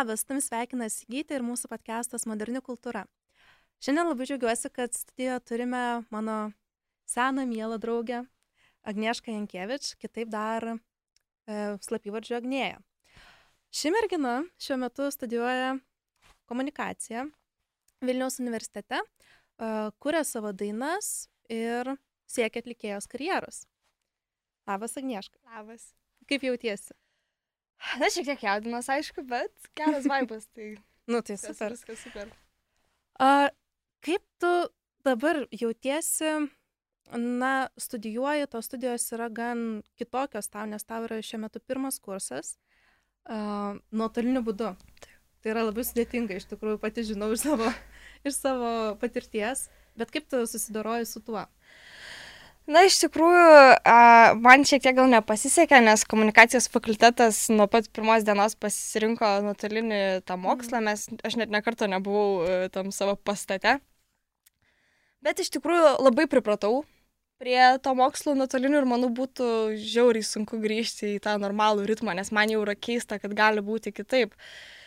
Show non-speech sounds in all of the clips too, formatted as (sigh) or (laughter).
Labas, tam sveikina Sigyti ir mūsų podcastas Moderni kultūra. Šiandien labai džiaugiuosi, kad studijoje turime mano seną mielą draugę Agniešką Jankievič, kitaip dar e, slapyvardžiu Agnėja. Ši mergina šiuo metu studijuoja komunikaciją Vilniaus universitete, e, kuria savo dainas ir siekia atlikėjos karjeros. Labas, Agnieška. Labas. Kaip jautiesi? Na, šiek tiek jaudinas, aišku, bet geras vaibas, tai Nu, tai super. viskas super. A, kaip tu dabar jautiesi, na, studijuoji, tos studijos yra gan kitokios tau, nes tau yra šiuo metu pirmas kursas a, nuotoliniu būdu. Tai yra labai sudėtinga, iš tikrųjų, pati žinau iš savo, iš savo patirties, bet kaip tu susidoroji su tuo? Na, iš tikrųjų, man šiek tiek gal nepasisekė, nes komunikacijos fakultetas nuo pat pirmos dienos pasirinko nuotolinį tą mokslą, mes, aš net nekarto nebuvau e, tam savo pastate. Bet iš tikrųjų labai pripratau prie to mokslo nuotolinių ir manau būtų žiauriai sunku grįžti į tą normalų ritmą, nes man jau yra keista, kad gali būti kitaip.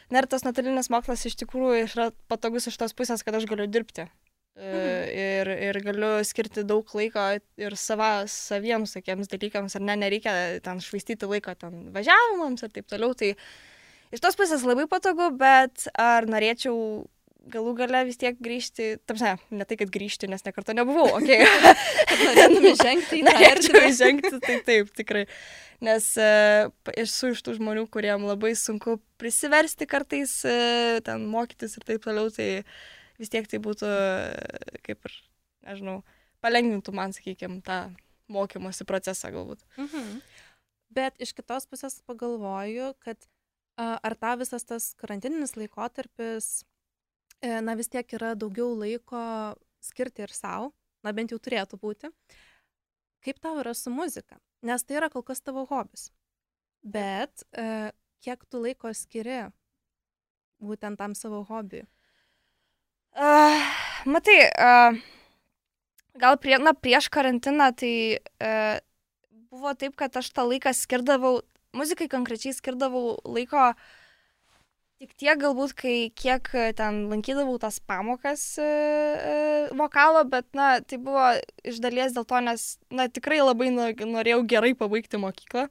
Na ir tas nuotolinis mokslas iš tikrųjų yra patogus iš tos pusės, kad aš galiu dirbti. Mhm. Ir, ir galiu skirti daug laiko ir sava, saviems tokiems dalykams, ar ne, nereikia ten švaistyti laiko ten važiavimams ir taip toliau. Tai iš tos pusės labai patogu, bet ar norėčiau galų gale vis tiek grįžti, tamsi, ne tai, kad grįžti, nes nekarto nebuvau, okei. Okay. (laughs) Norėtum žengti į tą erdvę. žengti, tai taip, tikrai. Nes uh, esu iš tų žmonių, kuriem labai sunku prisiversti kartais uh, ten mokytis ir taip toliau, tai vis tiek tai būtų, uh, kaip ir, nežinau, palengvintų man, sakykime, tą mokymosi procesą galbūt. Mhm. Bet iš kitos pusės pagalvoju, kad ar ta visas tas karantininis laikotarpis, e, na vis tiek yra daugiau laiko skirti ir savo, na bent jau turėtų būti. Kaip tau yra su muzika? Nes tai yra kol kas tavo hobis. Bet e, kiek tu laiko skiri būtent tam savo hobiui? Uh, matai, uh, gal prie, na, prieš karantiną tai uh, buvo taip, kad aš tą laiką skirdavau, muzikai konkrečiai skirdavau laiko tik tiek galbūt, kai kiek ten lankydavau tas pamokas uh, uh, vokalo, bet, na, tai buvo iš dalies dėl to, nes, na, tikrai labai no- norėjau gerai pabaigti mokyklą.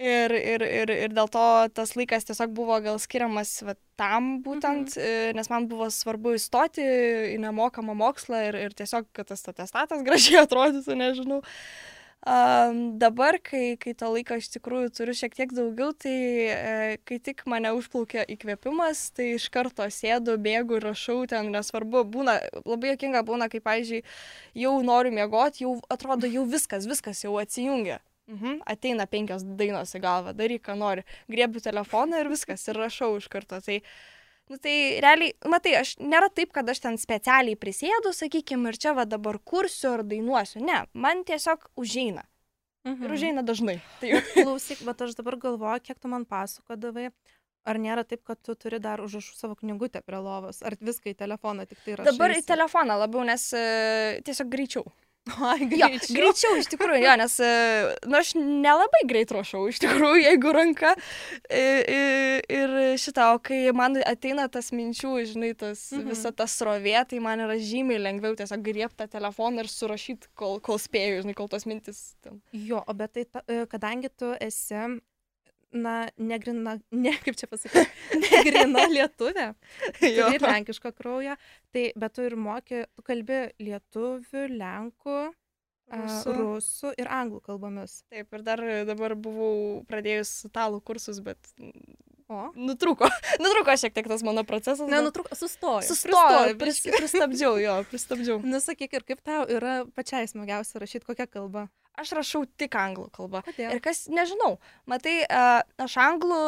Ir, ir, ir, ir dėl to tas laikas tiesiog buvo gal skiriamas va, tam būtent, mhm. nes man buvo svarbu įstoti į nemokamą mokslą ir, ir tiesiog, kad tas atestatas (laughs) gražiai atrodytų, nežinau. Um, dabar, kai, kai to laiko iš tikrųjų turiu šiek tiek daugiau, tai e, kai tik mane užplaukia įkvėpimas, tai iš karto sėdu, bėgu rašau ten, nesvarbu, būna, labai jokinga būna, kai, pavyzdžiui, jau noriu miegoti, jau atrodo, jau viskas, viskas jau atsijungia. Mhm. Ateina penkios dainos į galvą, daryk, ką nori. Griebiu telefoną ir viskas, ir rašau iš karto. Tai, nu, tai realiai, matai, aš nėra taip, kad aš ten specialiai prisėdu, sakykime, ir čia va dabar kursiu ar dainuosiu. Ne, man tiesiog užeina. Mhm. Ir užeina dažnai. Tai Klausyk, bet aš dabar galvoju, kiek tu man pasakodavai. Ar nėra taip, kad tu turi dar užrašų savo knygutę prie lovos? Ar viską į telefoną tik tai rašai? dabar į telefoną labiau, nes e, tiesiog greičiau. (laughs) Ai, Jo, greičiau. greičiau iš tikrųjų, jo, nes, e, nu, aš nelabai greit rašau, iš tikrųjų, jeigu ranka. E, Ir šitą, o kai man ateina tas minčių, žinai, tas, Mhm. visa ta srovė, tai man yra žymiai lengviau tiesiog griebti telefoną ir surašyti, kol, kol spėju, žinai, kol tos mintis. Ten. Jo, o bet tai, ta, e, kadangi tu esi, na, negrina, (laughs) ne, kaip čia pasakyti, negrina (laughs) lietuvė, Jo. turi lenkišką kraują, tai bet tu ir moki, tu kalbi lietuvių, lenkų, Rusų. rusų ir anglų kalbomis. Taip, ir dar dabar buvau pradėjus italų kursus, bet O? nutrūko. (laughs) nutrūko šiek tiek tas mano procesas. bet Nenutrūk, sustoju. Sustojo, biškį. pristabdžiau, jo, pristabdžiau. Nusakyk, ir kaip tau yra pačiai smagiausia rašyti kokią kalbą? Aš rašau tik anglų kalbą. Kodėl? Ir kas, nežinau, matai, aš anglų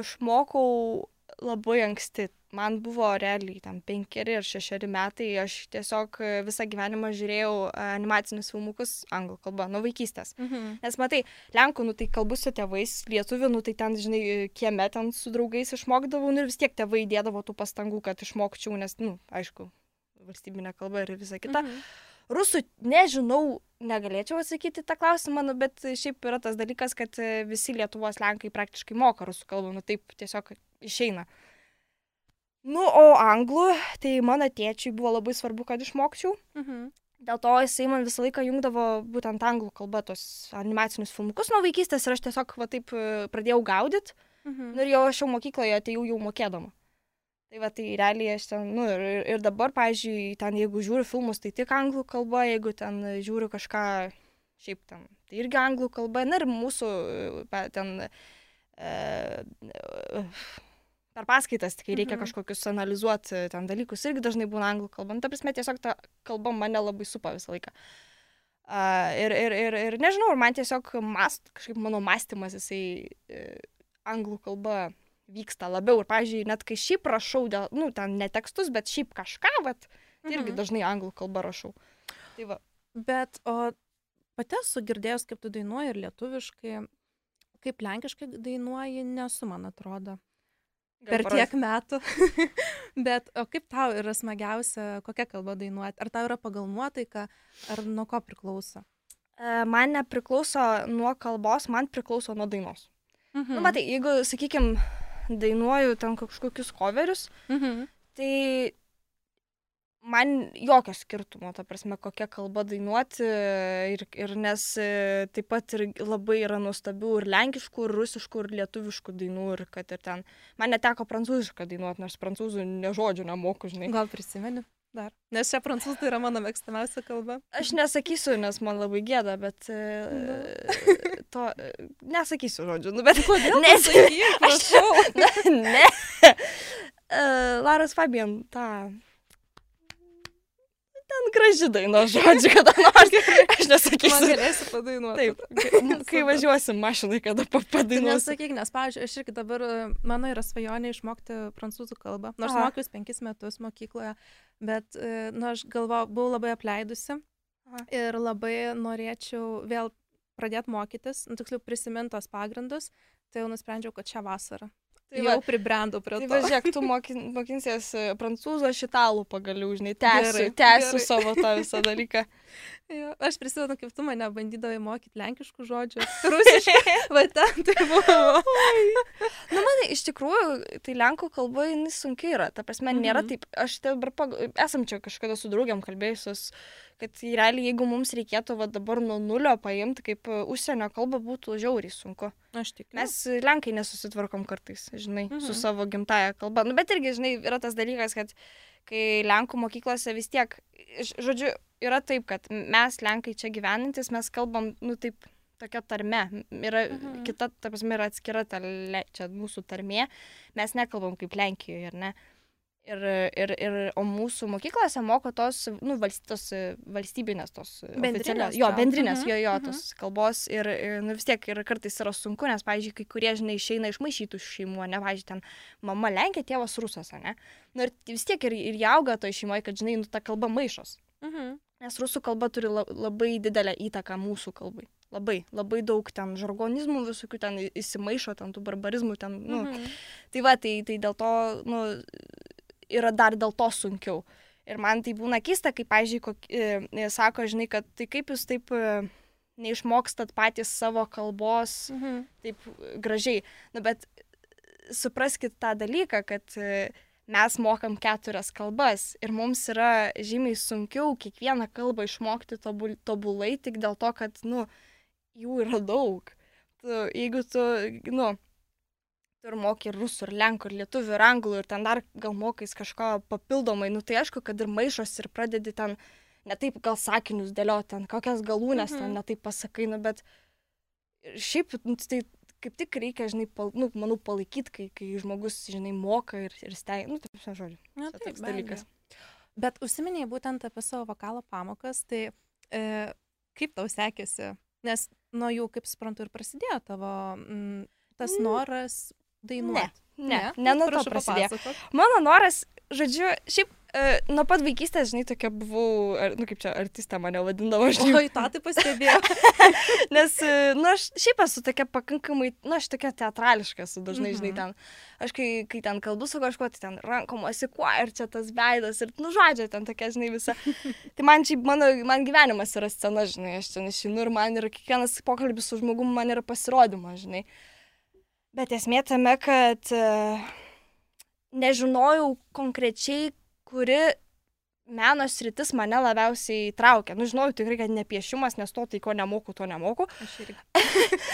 išmokau labai anksti. Man buvo realiai tam penkeri ar šešeri metai, aš tiesiog a, visą gyvenimą žiūrėjau animacinius filmukus anglų kalba, nuo vaikystės. Mhm. Nes matai, lenkų, nu tai kalbu su tėvais, lietuvių, nu tai ten, žinai, kieme ten su draugais išmokdavau, nu ir vis tiek tėvai dėdavo tų pastangų, kad išmokčiau, nes, nu, aišku, valstybinė kalba ir visa kita. Mhm. Rusų nežinau, negalėčiau atsakyti tą klausimą, nu, bet šiaip yra tas dalykas, kad e, visi Lietuvos lenkai praktiškai moka rusų kalbą, nu taip tiesiog išeina. Nu, o anglų, tai mano tėčiui buvo labai svarbu, kad išmokčiau. Mhm. Dėl to jisai man visą laiką jungdavo būtent anglų kalbą tos animacinius filmukus nuo vaikystės ir aš tiesiog va taip e, pradėjau gaudyti. Mhm. Nu ir jau aš jau mokykloje atėjau jau mokėdama. Tai va, tai realiai aš ten, nu ir, ir dabar, pavyzdžiui, ten jeigu žiūriu filmus, tai tik anglų kalba, jeigu ten žiūriu kažką šiaip ten, tai irgi anglų kalba. Na ir mūsų e, ten e, e, per paskaitas, kai reikia Mhm. kažkokius analizuoti ten dalykus, irgi dažnai būna anglų kalba. Nu, ta prasme, tiesiog ta kalba mane labai supa visą laiką. Uh, ir, ir, ir, ir nežinau, ir man tiesiog mast, kažkaip mano mąstymas, jisai e, anglų kalba vyksta labiau. Ir, pavyzdžiui, net kai šiaip rašau, dėl, nu, ten ne tekstus, bet šiaip kažką, vat, tai irgi Mhm. dažnai anglų kalba rašau. Tai va. Bet, o pati esu girdėjus, kaip tu dainuoji ir lietuviškai, kaip lenkiškai dainuoji, nesu, man atrodo. Per Gal tiek metų. (laughs) Bet, o kaip tau yra smagiausia, kokia kalba dainuoti? Ar tau yra pagal nuotaiką, ar nuo ko priklauso? E, Man nepriklauso nuo kalbos, man priklauso nuo dainos. Mhm. Nu, matai, jeigu, sakykime, dainuoju ten kažkokius coverius, Mhm. tai man jokio skirtumo, ta prasme, kokia kalba dainuoti. Ir, ir nes e, taip pat ir labai yra nuostabių ir lenkiškų, ir rusiškų, ir lietuviškų dainų. Ir kad ir ten, man neteko prancūzišką dainuoti, nors prancūzų nežodžių nemoku, žinai. Gal prisimeni dar? Nes čia prancūzų tai yra mano mėgstamiausia kalba. Aš nesakysiu, nes man labai gėda, bet e, to e, nesakysiu žodžių. Nu, bet Kodėl? Nes- Pasakyk, prašau. (laughs) ne. E, Laras Fabian, tą. Ten graži daina žodžiu, (laughs) kada nors. Aš Man nesakysiu. galėsi padainuoti. Taip, kai, (laughs) važiuosim mašinai, kada Tai padainuosiu. nesakyk, nes, pavyzdžiui, aš irgi dabar, e, mano yra svajonė išmokti prancūzų kalbą. Nors Aha. mokiausi penkis metus mokykloje, bet, e, nu, aš galvoju, buvau labai apleidusi Aha. ir labai norėčiau vėl pradėti mokytis, nu, tiksliau prisiminti tos pagrindus, tai jau nusprendžiau, kad šią vasarą. Tai Tai va, jau pribrendau prie Tai to. važiuok, tu mokin, mokinsies e, prancūzų, aš italų pagaliau, žinai, tęsiu, Gerai, tęsiu savo tą visą dalyką. (laughs) Jo, aš prisimenu, kaip tu mane bandydavai mokyti lenkiškų žodžių. Rusiškai. (laughs) Va ten tai buvo. Na, man iš tikrųjų, tai lenkų kalba jinai sunki yra. Ta prasme, nėra Mhm. taip, aš dabar, pag... esam čia kažkada su draugiam kalbėjusios, kad realiai, jeigu mums reikėtų va, dabar nuo nulio paimti, kaip e, užsienio kalba būtų žiauriai sunku. Aš tik. Mes lenkai nesusitvarkom kartais, žinai, mhm. su Mhm. savo gimtaja kalba. Nu, bet irgi, žinai, yra tas dalykas, kad kai lenkų mokyklose vis tiek, žodžiu, yra taip, kad mes lenkai čia gyvenantis, mes kalbam, nu taip, tokia tarme. Yra mhm. Mhm. kita, ta prasme, yra atskira ta, le, čia mūsų tarmė, mes nekalbam kaip Lenkijoje, ar ne? Ir, ir, ir, o mūsų mokyklose moko tos, nu, valst, tos e, valstybinės, tos Bendrinės oficialios- Jo, bendrinės, Mhm, jo, jo, mhm. tos kalbos. Ir, ir nu, vis tiek ir kartais yra sunku, nes, pavyzdžiui, kai kurie, žinai, išeina iš maišytų šeimų, ne, pavyzdžiui, ten mama Lenkija, tėvas Rusas, ne? Nu, ir vis tiek ir, ir jie auga to šeimoje, kad, žinai, nu, ta kalba maišos. Mhm. Nes rusų kalba turi la, labai didelę įtaką mūsų kalbai. Labai, labai daug ten žargonizmų visokių ten įsimaišo, ten tų barbarizmų, ten, nu, Mhm. Tai va, tai, tai dėl to, nu, yra dar dėl to sunkiau. Ir man tai būna keista, kai, pažiūrėjau, kok, e, e, sako, žinai, kad tai kaip jūs taip e, neišmokstat patys savo kalbos Mhm. taip gražiai. Na, bet supraskit tą dalyką, kad e, mes mokam keturias kalbas ir mums yra žymiai sunkiau kiekvieną kalbą išmokti tobul, tobulai tik dėl to, kad, nu, jų yra daug. Tu, jeigu tu, nu, tu ir moki ir rusų, ir lenkų, ir lietuvių, ir anglų, ir ten dar gal mokais kažko papildomai, nu tai aišku, kad ir maišos ir pradedi ten, ne taip gal sakinius dėlioti, ten kokias galūnės, ten Mhm. ne taip pasakai, nu bet šiaip nu, tai kaip tik reikia, žinai, pal, nu, manau, palaikyti, kai, kai žmogus, žinai, moka ir, ir stengia, nu, taip, žinai, žodžiu. Na, taip, toks dalykas. Bet užsiminiai būtent apie savo vokalo pamokas, tai e, kaip tau sekėsi? Nes nuo jų, kaip suprantu, ir prasidėjo tavo mm, tas Mm. noras dainuoti. Ne, ne, ne nuo to prasidėjo. papasakok. Mano noras, žodžiu, šiaip e, nuo pat vaikystės, žinai, tokia buvau, ar, nu kaip čia, artistė mane vadindavo, žinai. Oi, tą tai pastebėjau. (laughs) Nes, e, nu, aš šiaip esu tokia pakankamai, nu, aš tokia teatrališka esu dažnai, žinai, Mhm. ten. Aš kai, kai ten kalbu su kažkuo, tai ten rankom asikuo ir čia tas veidas ir, nu, žodžiu, ten tokia, žinai, visa. (laughs) Tai man šiaip, mano, man gyvenimas yra scena, žinai, aš ten išinu ir man yra kiekvienas pokalbis su žmogumi, man yra pasirodymas, žinai. Bet esmė tame, kad e, nežinojau konkrečiai, kuri meno sritis mane labiausiai traukia. Nu, žinojau tikrai, kad ne piešimas, nes to tai ko nemoku, to nemoku. Aš irgi.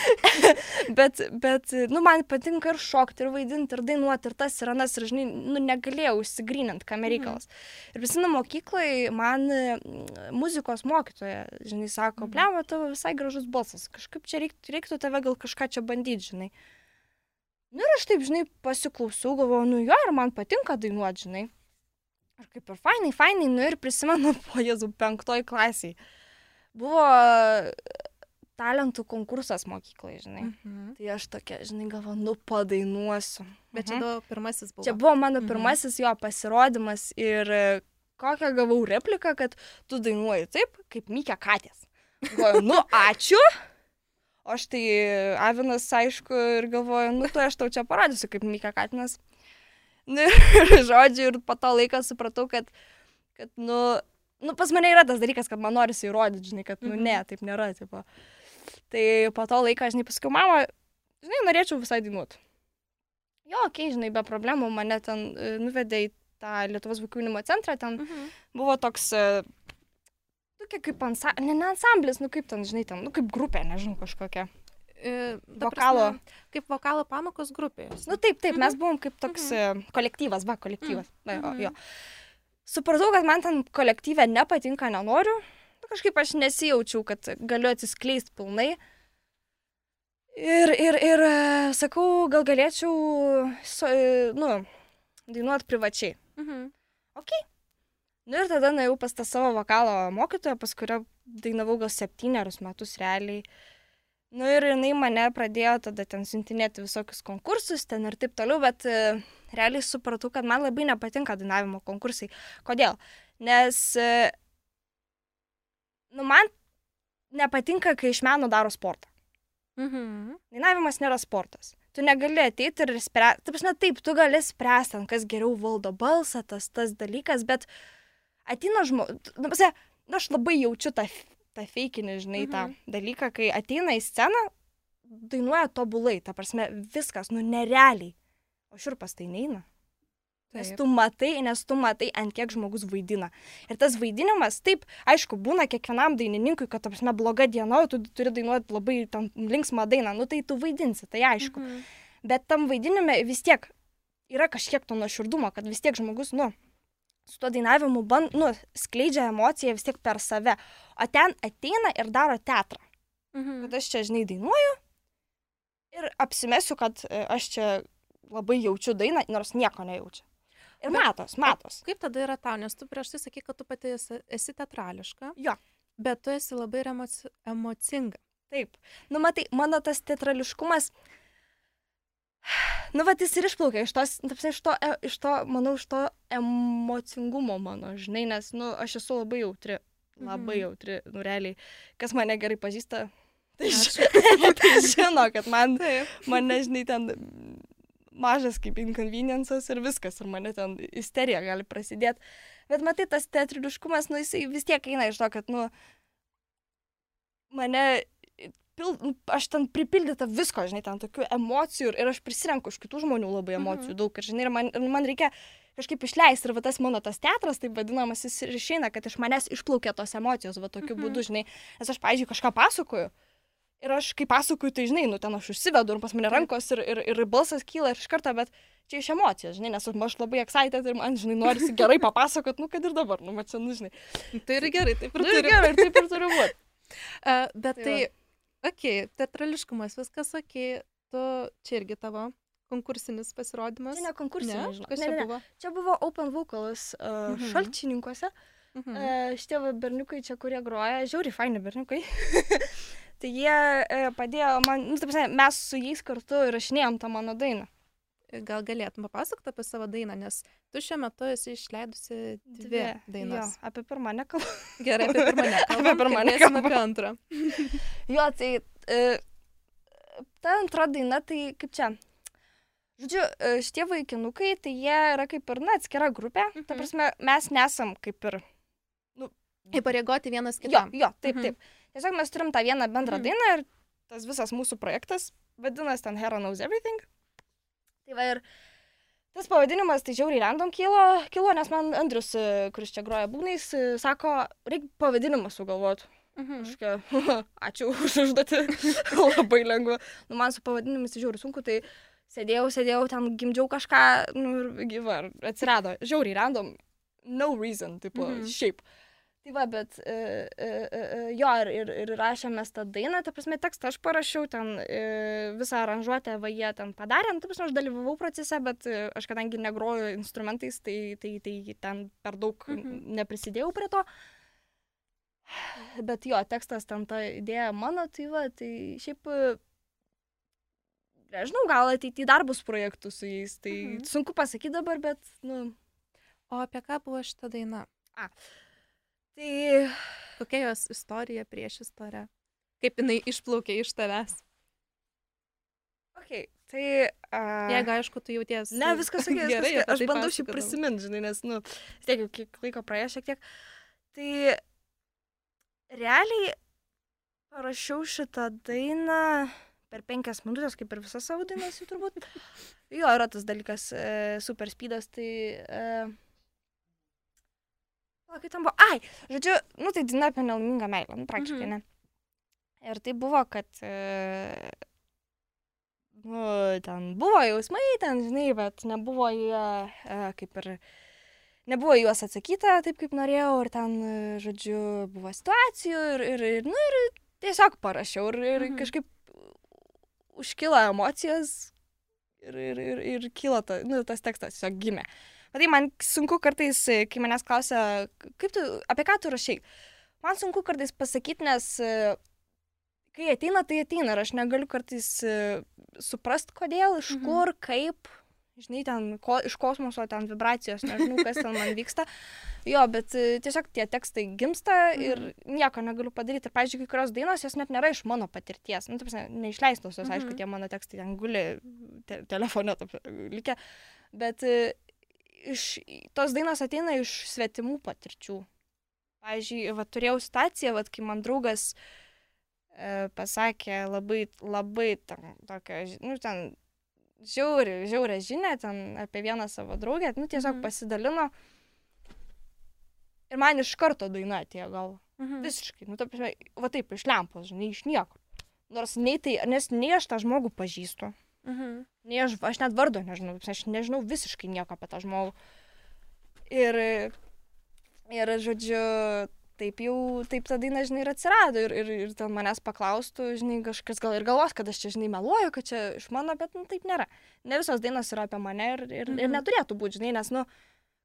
(laughs) bet, bet, nu, man patinka ir šokti, ir vaidinti, ir dainuoti, ir tas, ir anas, ir, žinai, nu, negalėjau įsigryninti, kam reikalas. Ir prisimenu mokyklai, man mm, muzikos mokytoja, žinai, sako, Mhm. blemo, tavo visai gražus balsas, kažkaip čia reiktų, reiktų tave gal kažką čia bandyti, žinai. Nu ir aš taip, žinai, pasiklausau, galvoju, nu jo, ir man patinka dainuoti, žinai. Ir kaip ir fainai, fainai, nu ir prisimenu (laughs) po Jėzų penktoj klasiai. Buvo talentų konkursas mokyklai, žinai. Mhm. Tai aš tokia, žinai, galvoju, nu padainuosiu. Bet čia Mhm. buvo pirmasis buvo. Čia buvo mano Mhm. pirmasis jo pasirodymas ir e, kokią gavau repliką, kad tu dainuoji taip, kaip Mykė Katės. Galvoju, nu (laughs) ačiū. O aš tai Avinas, aišku, ir galvoju, nu tai aš tau čia parodysiu, kaip Mykė Katinas. (laughs) Nu, žodžiu, ir po to laiko supratau, kad, kad nu, nu, pas mane yra tas dalykas, kad man norisi įrodyti, žinai, kad, nu, Mhm. ne, taip nėra, tipo. Tai po to laiko, žinai, pasakiau, mama, žinai, norėčiau visai dainuoti. Jo, okei, okay, žinai, be problemų mane ten e, nuvedė į tą Lietuvos vaikų jaunimo centrą, ten Mhm. buvo toks, tokia kaip ansamblis, ne, ne ansamblis, nu kaip ten, žinai, ten, nu kaip grupė, nežinau, kažkokia. E, Vokalo. prasme, Kaip vokalo pamokos grupė. Nu taip, taip, mes Mhm. buvom kaip toks e, kolektyvas, va, kolektyvas. Na, jo, Mhm. jo. Supratau, kad man ten kolektyvė nepatinka, nenoriu. Nu, kažkaip aš nesijaučiau, kad galiu atsiskleisti pilnai. Ir, ir, ir e, sakau, gal galėčiau, so, nu, dainuoti privačiai. Mhm. Nu ir tada nuėjau pas tą savo vokalo mokytoją, pas kurią dainavau gal septynerius metus realiai. Nu ir jinai mane pradėjo tada ten siuntinėti visokius konkursus ten ir taip toliau, bet e, realiai supratau, kad man labai nepatinka dainavimo konkursai. Kodėl? Nes, e, nu man nepatinka, kai iš meno daro sportą. Mhm. Dainavimas nėra sportas. Tu negali ateiti ir spręsti. Taip, na taip, tu gali spręsti, kas geriau valdo balsą, tas, tas dalykas, bet ateina žmogus. Nu, aš labai jaučiu tą, tą feikinį, žinai, mhm. tą dalyką, kai ateina į sceną, dainuoja tobulai, ta prasme, viskas, nu, nerealiai. O šiurpas tai neina. Nes tu matai, nes tu matai, ant kiek žmogus vaidina. Ir tas vaidinimas, taip, aišku, būna kiekvienam dainininkui, kad, ta prasme, bloga diena, tu turi dainuoti labai tam linksmą dainą, nu tai tu vaidinsi, tai aišku. Mhm. Bet tam vaidinime vis tiek yra kažkiek to nuoširdumo, kad vis tiek žmogus, nu, su tuo dainavimu, band, nu, skleidžia emociją vis tiek per save. O ten ateina ir daro teatrą. Mhm. Kad aš čia, žinai, dainuoju ir apsimesiu, kad e, aš čia labai jaučiu dainą, nors nieko nejaučiu. Ir Bet- matos, matos. Kaip tada yra tau, nes tu prieš tai sakai, kad tu pati esi, esi teatrališka, Jo. bet tu esi labai emoci emocinga. Taip. Nu, matai, mano tas teatrališkumas, nu, va, jis ir išplaukia iš, tos, nu, ta prasme, iš, to, e- iš to, manau, iš to emocingumo mano, žinai, nes, nu, aš esu labai jautri, labai Mhm. jautri, nu, realiai, kas mane gerai pažįsta, tai, ži (laughs) tai žino, kad man, Taip. mane, žinai, ten mažas kaip inconveniences ir viskas, ir mane ten isterija gali prasidėti. Bet matai, tas teatriliškumas, nu, jisai vis tiek eina iš to, kad, nu, mane, pil, nu, aš ten pripildyta visko, žinai, ten tokių emocijų ir, ir aš prisirenku iš kitų žmonių labai emocijų Mhm. daug ir, žinai, ir man, ir man reikia kažkaip išleisti ir va tas mano tas teatras, taip vadinamas, jis ir išeina, kad iš manęs išplaukia tos emocijos, va tokiu Mhm. būdu, žinai, nes aš, pavyzdžiui, kažką pasakoju. Ir aš, kai pasakoju, tai žinai, nu ten aš užsivedu ir pas mane rankos ir, ir, ir balsas kyla ir iš karto, bet čia iš emocijos, žinai, nes aš labai excited ir man, žinai, norisi (laughs) gerai papasakot, nu kad ir dabar, nu mačiau, nu žinai. Tai yra gerai, taip ir Nu, turi. gerai, ir taip ir turi būti. Uh, (laughs) bet Tai tai, okay, teatrališkumas, viskas okay, tu čia irgi tavo konkursinis pasirodymas. Čia ne konkursinė, ne? Kas Ne, ne, ne. buvo? Čia buvo Open Vocals uh, Mhm. šalčininkuose. Mhm. E, šitie va berniukai čia, kurie groja, žiauri faini berniukai. tai jie e, padėjo man, nu, taip, mes su jais kartu įrašinėjom tą mano dainą. Gal galėtum papasakoti apie savo dainą, nes tu šiuo metu esi išleidusi dvi, dvi dainas. Jo, apie pirmą nekalbu. Gerai, apie pirmą (laughs) nekalbu. apie pirmą nekalbu. Apie antrą. (laughs) jo, tai e, ta antra daina, tai kaip čia. Žodžiu, e, šitie vaikinukai, tai jie yra kaip ir, na, atskira grupė. Mhm. Ta prasme, mes nesam kaip ir... Nu, Įpareigoti vienas kitam. Jo, jo, taip, mhm. taip. Tiesiog mes turim tą vieną bendrą mhm. dainą ir tas visas mūsų projektas vadinasi ten Hera Knows Everything. Tai va ir tas pavadinimas tai žiauriai random kilo, kilo nes man Andrius, e, kuris čia groja būnais, e, sako, reikia pavadinimą sugalvoti. Mhm. Kažkokia, (laughs) ačiū už užduotį, (laughs) labai lengva. Nu, man su pavadinimais tai žiauriai sunku, tai sėdėjau, sėdėjau, ten gimdžiau kažką, nu, ir gyva, atsirado, žiauriai random, no reason, tipo, mhm. šiaip. Tai va, bet e, e, e, e, jo, ir, ir, rašėmės tą dainą, ta prasme, tekstą aš parašiau, ten e, visą aranžuotę va jie ten padarė, nu, ta prasme, aš dalyvavau procese, bet e, aš kadangi negroju instrumentais, tai, tai, tai ten per daug mhm. neprisidėjau prie to. Bet jo, tekstas ten ta idėja mano, tai va, tai šiaip nežinau, gal ateityje dar bus projektų su jais, tai mhm. sunku pasakyti dabar, bet, nu. O apie ką buvo šita daina? A, Tai kokia jos istorija prieš istoriją? Kaip jinai išplaukė iš tavęs? Ok, tai... Uh... Jeigu aišku, tu jauties. Ne, viskas gerai. Viskas, aš tai bandau šį prisiminti, žinai, nes, nu, tiek jau kiek laiko praėjo šiek tiek. Tai realiai parašiau šitą dainą per penkias minutės, kaip ir visas savo dainas, turbūt. (laughs) Jo, yra tas dalykas, e, super speedas, tai... E, O kaip tam buvo? Ai, žodžiu, nu tai daina apie nelaimingą meilę, nu praktiškai mhm. ne. Ir tai buvo, kad, e, nu, ten buvo jausmai, ten, žinai, bet nebuvo jie, e, kaip ir, nebuvo juos atsakyta taip, kaip norėjau, ir ten, e, žodžiu, buvo situacijų ir, ir, ir nu, ir tiesiog parašiau ir, ir mhm. kažkaip užkilo emocijos ir, ir, ir, ir kilo ta, nu, tas tekstas tiesiog gimė. Uh, Matai, man sunku kartais, kai manęs klausia, kaip tu, apie ką tu rašai, man sunku kartais pasakyti, nes kai ateina, tai ateina ir aš negaliu kartais suprast, kodėl, iš mhm. kur, kaip, žinai, ten, ko, iš kosmoso, ten vibracijos, nežinau, kas ten man vyksta. Jo, bet tiesiog tie tekstai gimsta ir mhm. nieko negaliu padaryti. Ir, pavyzdžiui, kai kurios dainos, jos net nėra iš mano patirties. Nu, taip, neišleistos, jos, mhm. aišku, tie mano tekstai ten guli te telefone, taip, likę. Bet iš, tos dainos ateina iš svetimų patirčių. Pavyzdžiui, va, turėjau situaciją, va, kai man draugas e, pasakė labai, labai tam, tokią, nu, ten, žiauri, žiaurę žinę ten apie vieną savo draugę, nu, tiesiog mhm. pasidalino. Ir man iš karto daina atėjo gal. Mhm. Visiškai, nu, ta prasme, va taip, iš lempos, žinai, iš niekur. Nors nei tai, nes nei aš tą žmogų pažįstu, Mhm. Nei aš, aš net vardo nežinau, aš nežinau visiškai nieko apie tą žmogų. Ir, ir žodžiu, taip jau, taip ta daina, žinai, ir atsirado. Ir, ir, ir ten manęs paklaustų, žinai, kažkas gal ir galvos, kad aš čia, žinai, meluoju, kad čia iš mano, bet, nu, taip nėra. Ne visos dainos yra apie mane ir, ir, mhm. ir neturėtų būti, žinai, nes, nu,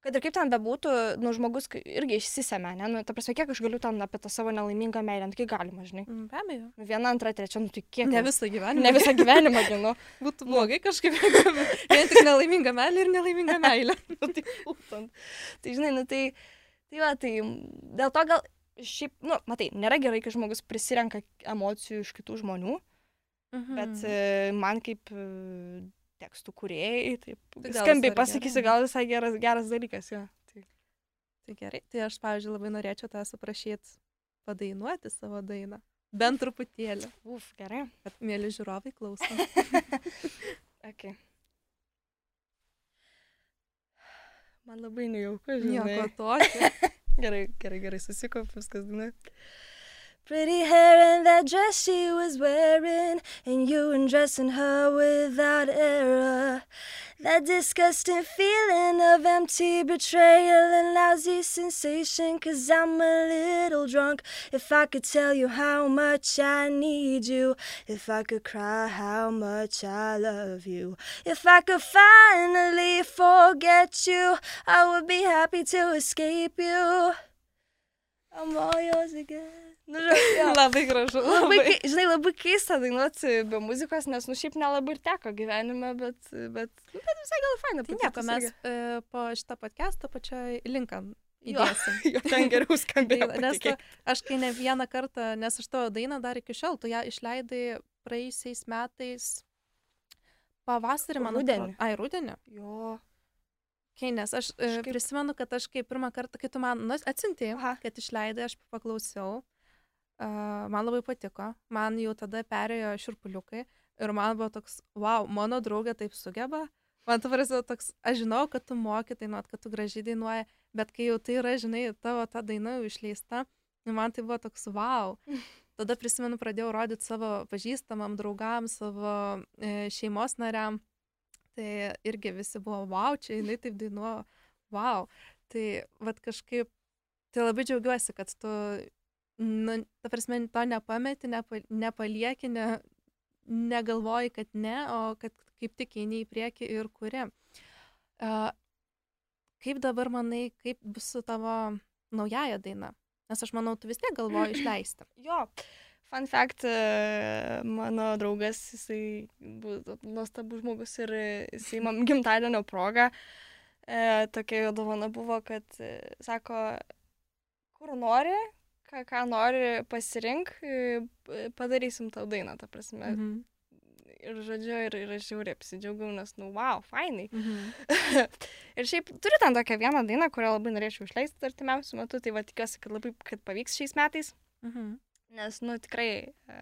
kad ir kaip ten bebūtų, nu, žmogus irgi išsisėmė, ne, nu, ta prasme, kiek aš galiu ten apie tą savo nelaimingą meilę, nu, kiek galima, žinai. Mm, be abejo. Nu, viena, antra, trečia, nu, tai kiek. Ne visą gyvenimą. Ne visą gyvenimą, žinau. (laughs) Būtų blogai kažkaip, (laughs) vien tik nelaiminga meilė ir nelaiminga meilė. (laughs) nu, tai, būtent. tai, žinai, nu, tai, tai, va, tai dėl to gal šiaip, nu, matai, nėra gerai, kai žmogus prisirenka emocijų iš kitų žmonių, mhm. bet e, man kaip e, tekstų kuriejai, taip tai skambiai pasakysiu, gal visai geras, geras dalykas, jo. Tai. tai gerai, tai aš, pavyzdžiui, labai norėčiau tą suprašyti padainuoti savo dainą. Bent truputėlį. Uf, gerai. Kad mėly žiūrovai klauso. (laughs) okay. Man labai nejauku, žinai. Nieko tokio. (laughs) gerai, gerai, gerai, susikop, viskas dainuoja. Pretty hair and that dress she was wearing, and you undressing her without error. That disgusting feeling of empty betrayal and lousy sensation, cause I'm a little drunk. If I could tell you how much I need you, if I could cry how much I love you, if I could finally forget you, I would be happy to escape you. I'm all yours again. Nu, žinai, (laughs) jo. Labai gražu. Labai, kei- žinai, labai keista dainuoti be muzikos, nes, nu, šiaip nelabai ir teko gyvenime, bet, bet, nu, bet visai gal faina. Tai nieko, mes e, po šitą podcastą pačioj linką Jo. įdėsim. (laughs) Jo, ten geriau skambėjo. Tai, nes tu, aš kai ne vieną kartą, nes aš tavo dainą dar iki šiol, tu ją išleidai praeisiais metais pavasarį, man Rudenį. Ai, rudenį. Jo. Kai, nes aš e, Kažkaip- prisimenu, kad aš kai pirmą kartą, kai tu man nu, atsinti, Aha. kad išleidai, aš paklausiau, man labai patiko, man jau tada perėjo širpuliukai ir man buvo toks, wow, mano draugė taip sugeba. Man tu prasidėjo toks, aš žinau, kad tu moki dainuot, kad tu gražiai dainuoji, bet kai jau tai yra, žinai, tavo ta daina jau išleista, nu, man tai buvo toks, wow. (laughs) Tada prisimenu, pradėjau rodyti savo pažįstamam draugam, savo e, šeimos nariam. Tai irgi visi buvo, wow, čia jinai taip dainuoja, wow. Tai vad kažkaip, tai labai džiaugiuosi, kad tu, nu, ta prasme, to nepameti, nepa, nepalieki, ne, negalvoji, kad ne, o kad kaip tik eini į priekį ir kuri. Uh, kaip dabar manai, kaip bus su tavo naujaja daina? Nes aš manau, tu vis tiek galvoji (clears throat) išleisti. Jo. Fun fact, e, mano draugas, jisai nuostabus žmogus ir jisai man (laughs) gimtadienio proga e, tokia jo dovana buvo, kad e, sako, kur nori, ką, ką nori pasirink, e, padarysim tau dainą, ta prasme. Mhm. Ir žodžiu, ir, ir aš žiauriai apsidžiaugiau, nes, nu, wow, fainai. Mhm. (laughs) ir šiaip turiu ten tokią vieną dainą, kurią labai norėčiau išleisti artimiausiu metu, tai va tikiuosi, kad labai, kad pavyks šiais metais. Mhm. Nes, nu, tikrai, e,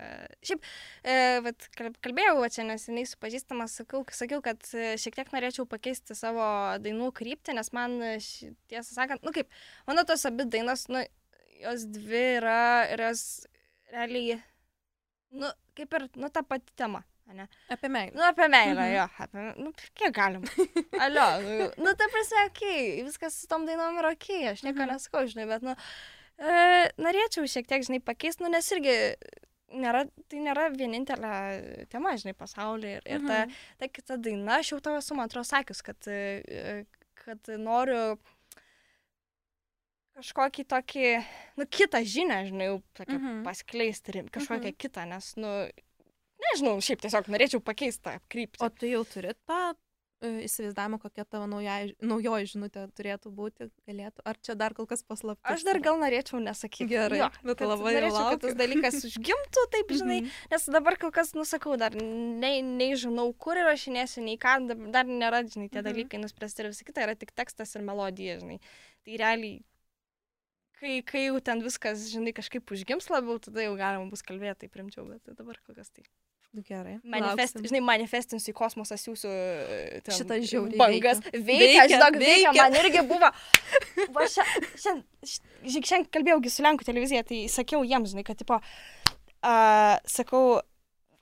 šiaip, e, vat, kalb- kalbėjau, va, čia neseniai su pažįstama, sakau, sakiau, kad šiek tiek norėčiau pakeisti savo dainų kryptį, nes man, tiesą sakant, nu kaip, mano tos abi dainos, nu, jos dvi yra ir jos realiai, nu, kaip ir, nu, ta pati tema. Ne? Apie meilę. Nu, apie meilę, Mhm. jo, apie, nu, kiek galim. Alio, nu, nu ta prasme, okei, okay, viskas su tom dainom yra okei, okay, aš nieko Mhm. nesakau, žinai, bet, nu, e, norėčiau šiek tiek, žinai, pakeisti, nu, nes irgi nėra, tai nėra vienintelė tema, žinai, pasaulyje. Ir, ir ta, Mhm. ta kita daina, aš jau tau esu, man atrodo, sakius, kad, e, kad noriu kažkokį tokį, nu, kitą žinią, žinai, jau tokią Mhm. paskleisti, rim- kažkokią Mhm. kitą, nes, nu, nežinau, šiaip tiesiog norėčiau pakeisti tą kryptį. O tu jau turi tą e, įsivaizdavimą, kokia tavo nauja, naujoji žinutė turėtų būti, galėtų? Ar čia dar kol kas paslaptis? Aš dar gal norėčiau nesakyti. Gerai, jo, bet labai norėčiau, kad tas laukiu. dalykas užgimtų, (laughs) taip, žinai, Mhm. nes dabar kol kas, nusakau, dar nei, nei žinau, kur įrašinėsiu, nei ką, dar- nėra, žinai, tie Mhm. dalykai nuspręsti ir visa kita yra tik tekstas ir melodija, žinai. Tai realiai, kai, kai jau ten viskas, žinai, kažkaip užgims labiau, tada jau galima bus kalbėti, taip rimčiau, bet dabar kol kas tai. Gerai. Manifest, lauksim. žinai, manifestinsiu į kosmosą, siūsiu e, Šitą žiauriai bangas. veikia. Veikia, žinok, veikia, veikia. man irgi buvo. (laughs) Va, šiandien, šiandien kalbėjaugi su Lenkų televizija, tai sakiau jiems, žinai, kad, tipo, uh, sakau,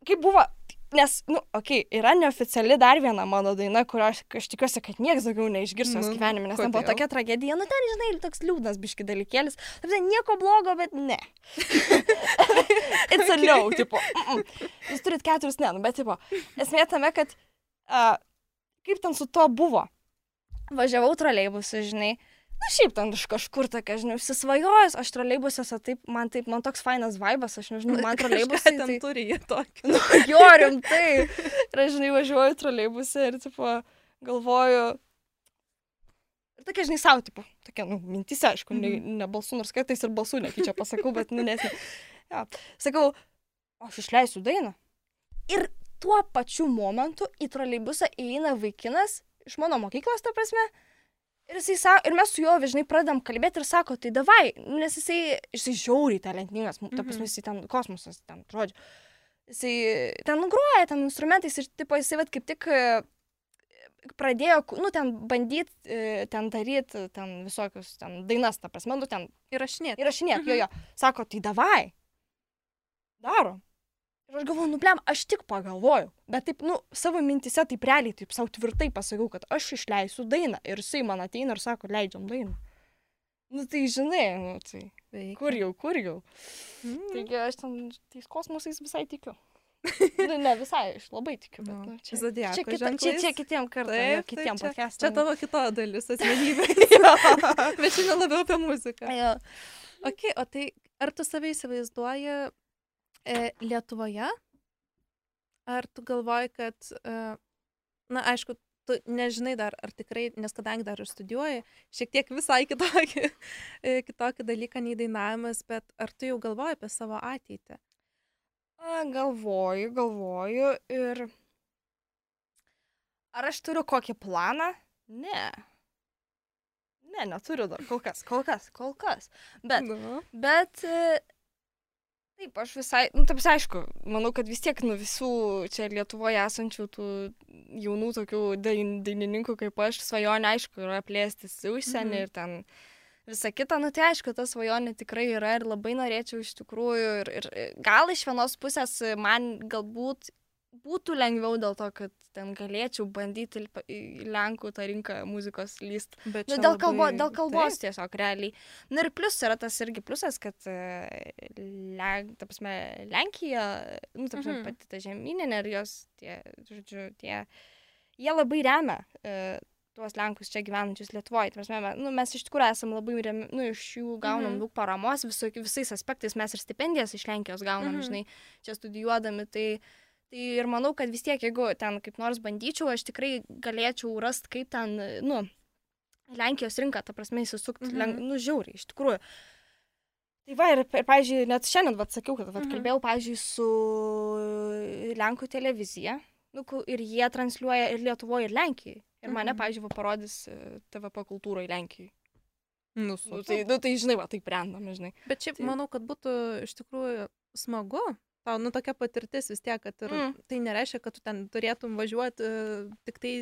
kaip buvo, nes, nu, okei, okay, yra neoficiali dar viena mano daina, kurio aš, aš tikiuosi, kad niekas daugiau neišgirs jos Nu, gyvenime, nes ten buvo tokia tragedija, nu ten, žinai, toks liūdnas biški dalykėlis, taip, nieko blogo, bet ne. (laughs) It's a no, tipo, mm -mm. jūs turit keturis ne, nu, bet, tipo, esmė tame, kad uh, kaip ten su to buvo. Važiavau troleibusu, žinai. Na šiaip ten iš kažkur tokia, žinai, užsisvajojęs, aš troleibusiuose taip, man taip, man toks fainas vaibas, aš nežinau, man (laughs) troleibusai. Ten tai, turi jie tokį. nu, jo, rimtai. (laughs) Ir aš, žinai, važiuoju troleibuse ir, tipo, galvoju. Ir tokia, žinai, savo, tipo, tokia, nu, mintis, aišku, ne, Mhm. ne balsu, nors kartais ir balsu nekyčia pasakau, bet, nu, nes. (laughs) Ja. Sakau, aš išleisiu dainą. Ir tuo pačiu momentu į troleibusą įeina vaikinas iš mano mokyklos, ta prasme. Ir, sako, ir mes su juo žinai pradedam kalbėti ir sako, tai davai, nes jisai, jisai žiauriai talentingas, mm -hmm. ta prasme, jisai ten kosmosas, ten, žodžiu. Jisai ten groja, ten instrumentais ir, tipo, jisai, vat, kaip tik e, pradėjo, nu, ten bandyti, ten daryti, ten visokius, ten dainas, ta prasme, nu, ten Įrašinėti. įrašinėti, Mhm. jo, jo. Sako, tai davai. Darom. Ir aš galvoju, nu, blem, aš tik pagalvojau. Bet taip, nu, savo mintise taip realiai, taip savo tvirtai pasakiau, kad aš išleisiu dainą. Ir jisai man ateina ir sako, leidžiam dainą. Nu, tai žinai, nu, tai Veikia. kur jau, kur jau. Mm. Taigi aš ten tais kosmosais visai tikiu. nu, ne visai, aš labai tikiu. Bet, Nu, nu, čia, zodiako čia, kita, čia, čia kitiem kartam, Taip, taip, kitiem podcastam. čia tavo kita dalis asmenybė. (laughs) Bet šiandien labiau apie muziką. Jo. Ok, o tai ar tu save įsivaizduoji e, Lietuvoje? Ar tu galvoji, kad, e, na, aišku, tu nežinai dar, ar tikrai, nes kadangi dar ir studijuoji, šiek tiek visai kitokį, e, kitokį dalyką nei dainavimas, bet ar tu jau galvoji apie savo ateitį? A, galvoju, galvoju ir. Ar aš turiu kokį planą? Ne. Ne, neturiu dar, kol kas, kol kas, kol kas. Bet, Nu. bet e, taip, aš visai, nu, taip, aišku, manau, kad vis tiek, nu, visų čia Lietuvoje esančių tų jaunų tokių dain, dainininkų kaip aš, svajonė, aišku, yra plėstis į užsienį Mhm. ir ten visa kita, nu, tai aišku, ta svajonė tikrai yra ir labai norėčiau iš tikrųjų ir, ir gal iš vienos pusės man galbūt būtų lengviau dėl to, kad ten galėčiau bandyti į Lenkų tą rinką muzikos lyst. Bet Nu, dėl, kalbo, labai- dėl kalbos Taip. tiesiog realiai. Na ir plus yra tas irgi plusas, kad e, Len, ta prasme, Lenkija, nu, ta prasme, Mhm. pati ta žemyninė ir jos tie, žodžiu, tie, jie labai remia e, tuos Lenkus čia gyvenančius Lietuvoje. Prasme, me- nu, mes iš tikrųjų esame labai remi, nu, iš jų gaunam Mhm. daug paramos viso, visais aspektais, mes ir stipendijas iš Lenkijos gaunam, Mhm. žinai, čia studijuodami. Tai, Tai ir manau, kad vis tiek, jeigu ten kaip nors bandyčiau, aš tikrai galėčiau rasti, kaip ten, nu, Lenkijos rinką, ta prasme, įsisukti, Mhm. mhm. nu, žiauriai, iš tikrųjų. Tai va, ir, ir pavyzdžiui, net šiandien, va, sakiau, kad, va, Mhm. kalbėjau, pavyzdžiui, su Lenkų televizija, nu, ir jie transliuoja ir Lietuvoje, ir Lenkijoje. Ir mane, Mhm. pavyzdžiui, va, parodys e, TVP kultūroje Lenkijoje. Nu, Nu, tai, nu, tai, žinai, va, taip randam, žinai. Bet šiaip Tai- manau, kad būtų iš tikrųjų smagu. Tau, nu, tokia patirtis vis tiek, kad ir Mm. tai nereiškia, kad tu ten turėtum važiuoti tik tai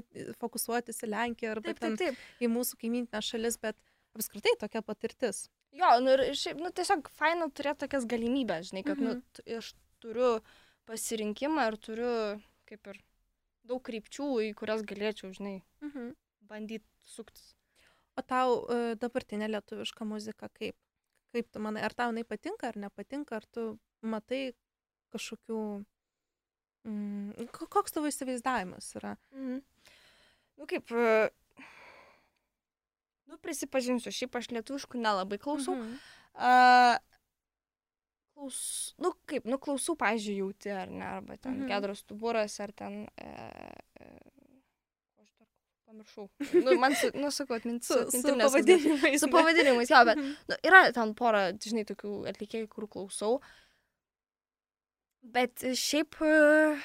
fokusuotis į Lenkiją arba Taip, taip, taip. į mūsų kaiminę šalis, bet apskritai tokia patirtis. Jo, nu, ir šiaip, nu, tiesiog faina turėti tokias galimybės, žinai, kad, mhm. Mhm. nu, t- aš turiu pasirinkimą ir turiu, kaip ir, daug krypčių, į kurias galėčiau, žinai, Mhm. bandyti suktis. O tau uh, dabartinė lietuviška muzika kaip? Kaip tu manai, ar tau jinai patinka ar nepatinka, ar tu matai kažkokių... Mm, ko- koks tavo įsivaizdavimas yra? Mhm. Nu, kaip, e, nu, prisipažinsiu, šiaip aš lietuviškų nelabai klausau. Mhm. Mhm. Uh, klaus, nu, kaip, nu, klausau, pažiūrėjau, jauti, ar ne, arba ten Mhm. mhm. gedros stuburas, ar ten... E, e, aš dar pamiršau. Nu, man, su, nu, sakau, atmintis. Su, su pavadinimais. Su pavadinimais, jo, bet Mhm. nu, yra ten pora, žinai, tokių atlikėjų, kurių klausau. Bet šiaip, e,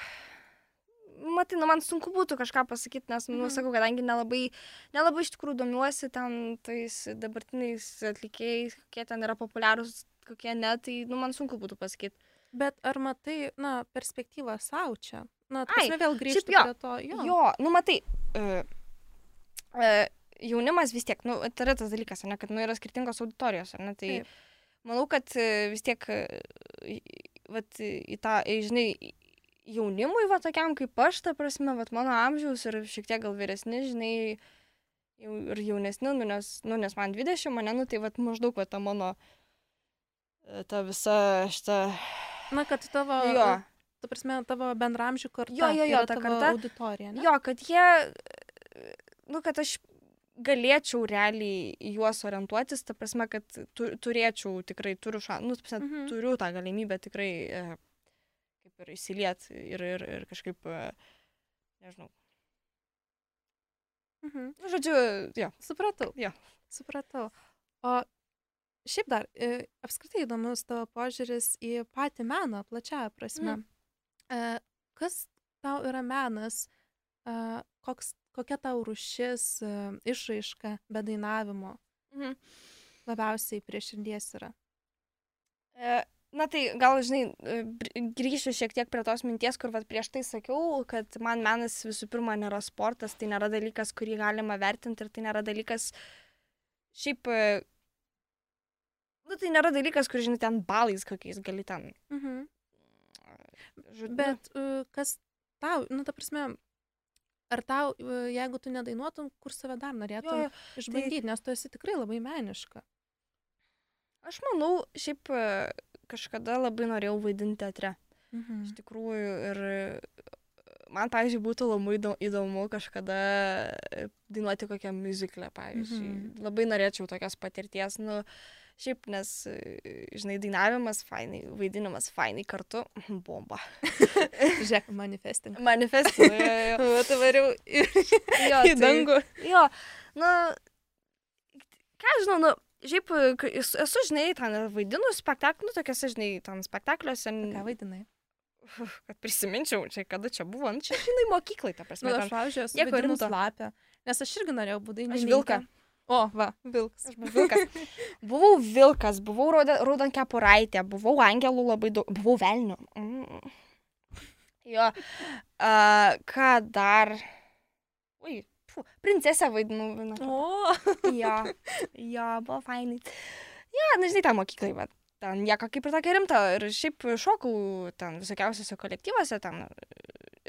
matai, nu, man sunku būtų kažką pasakyti, nes, nu, Mhm. sakau, kadangi nelabai, nelabai iš tikrųjų domiuosi ten tais dabartiniais atlikėjais, kokie ten yra populiarūs, kokie ne, tai, nu, man sunku būtų pasakyti. Bet ar matai, na, perspektyvą savo čia? Na, Ai, tai vėl grįžti jo. prie to. Jo. Jo, nu, matai, uh, uh, jaunimas vis tiek, nu, tai yra tas dalykas, ne, kad, nu, yra skirtingos auditorijos, ne, tai Taip. manau, kad e, vis tiek, vat, į tą, žinai, jaunimui, va, tokiam kaip aš, ta prasme, va, mano amžiaus ir šiek tiek gal vyresni, žinai, jau ir jaunesni, nu, nes, nu, nes man 20, mane, nu, tai, va, maždaug, va, ta mano, e, ta visa šita, Na, kad tavo, jo, tu prasme, tavo bendramžių karta. Jo, jo, jo, ta karta. Auditorija, ne? jo, kad jie, e, nu, kad aš galėčiau realiai į juos orientuotis, ta prasme, kad tu, turėčiau tikrai, turiu šansą, nu, prasme, Mhm. turiu tą galimybę tikrai e, kaip ir įsiliet ir, ir, ir kažkaip, e, nežinau. Mhm. Nu, žodžiu, jo. Supratau. Jo. Supratau. O šiaip dar, e, apskritai įdomus tavo požiūris į patį meną, plačiaja prasme. Mhm. E, kas tau yra menas, e, koks, kokia tau rušis, e, išraiška be dainavimo Mhm. labiausiai prie širdies yra? E, Na tai gal, žinai, e, grįšiu šiek tiek prie tos minties, kur vat, prieš tai sakiau, kad man menas visų pirma nėra sportas, tai nėra dalykas, kurį galima vertinti ir tai nėra dalykas šiaip... e, Nu, tai nėra dalykas, kur, žinai, ten balais kokiais gali ten. Mhm. Žodžiu, Bet kas tau, nu, ta prasme, ar tau, e, jeigu tu nedainuotum, kur save dar jo, norėtum jo, išbandyti, nes tu esi tikrai labai meniška. aš manau, šiaip e, kažkada labai norėjau vaidinti teatre. Mhm. Iš tikrųjų, ir e, man, pavyzdžiui, būtų labai įdo- įdomu kažkada dainuoti kokią muziklę, pavyzdžiui. Mhm. Labai norėčiau tokios patirties. Nu, Šiaip, nes, e, žinai, dainavimas fainai, vaidinimas fainai kartu. (laughs) Bomba. (laughs) Žiūrėk, manifesting. Manifesting. Jo, jo, jo. O tu variau į, į dangų. Tai, jo, nu, ką žinau, nu, šiaip esu, žinai, ten vaidinu spektaklį, nu, tokiuose, žinai, ten spektakliuose, Ką vaidinai? kad prisiminčiau, čia kada čia buvo, nu, čia, žinai, mokyklai, ta prasme. Nu, aš, pavyzdžiui, esu vaidinus lapę. Nes aš irgi norėjau būti Aš vilką. O, va, vilkas. Aš buvau vilkas. Buvau vilkas, buvau raudon kepuraitė, buvau angelų labai daug, buvau velnių. Mm. Jo, uh, ką dar? Ui, fu, princesę vaidinau vieną. O, Jo, jo, buvo fainai. Jo, na, žinai, tą mokyklai, bet ten nieko kaip ir tokia rimta. Ir šiaip šokau ten visokiausiose kolektyvuose, ten.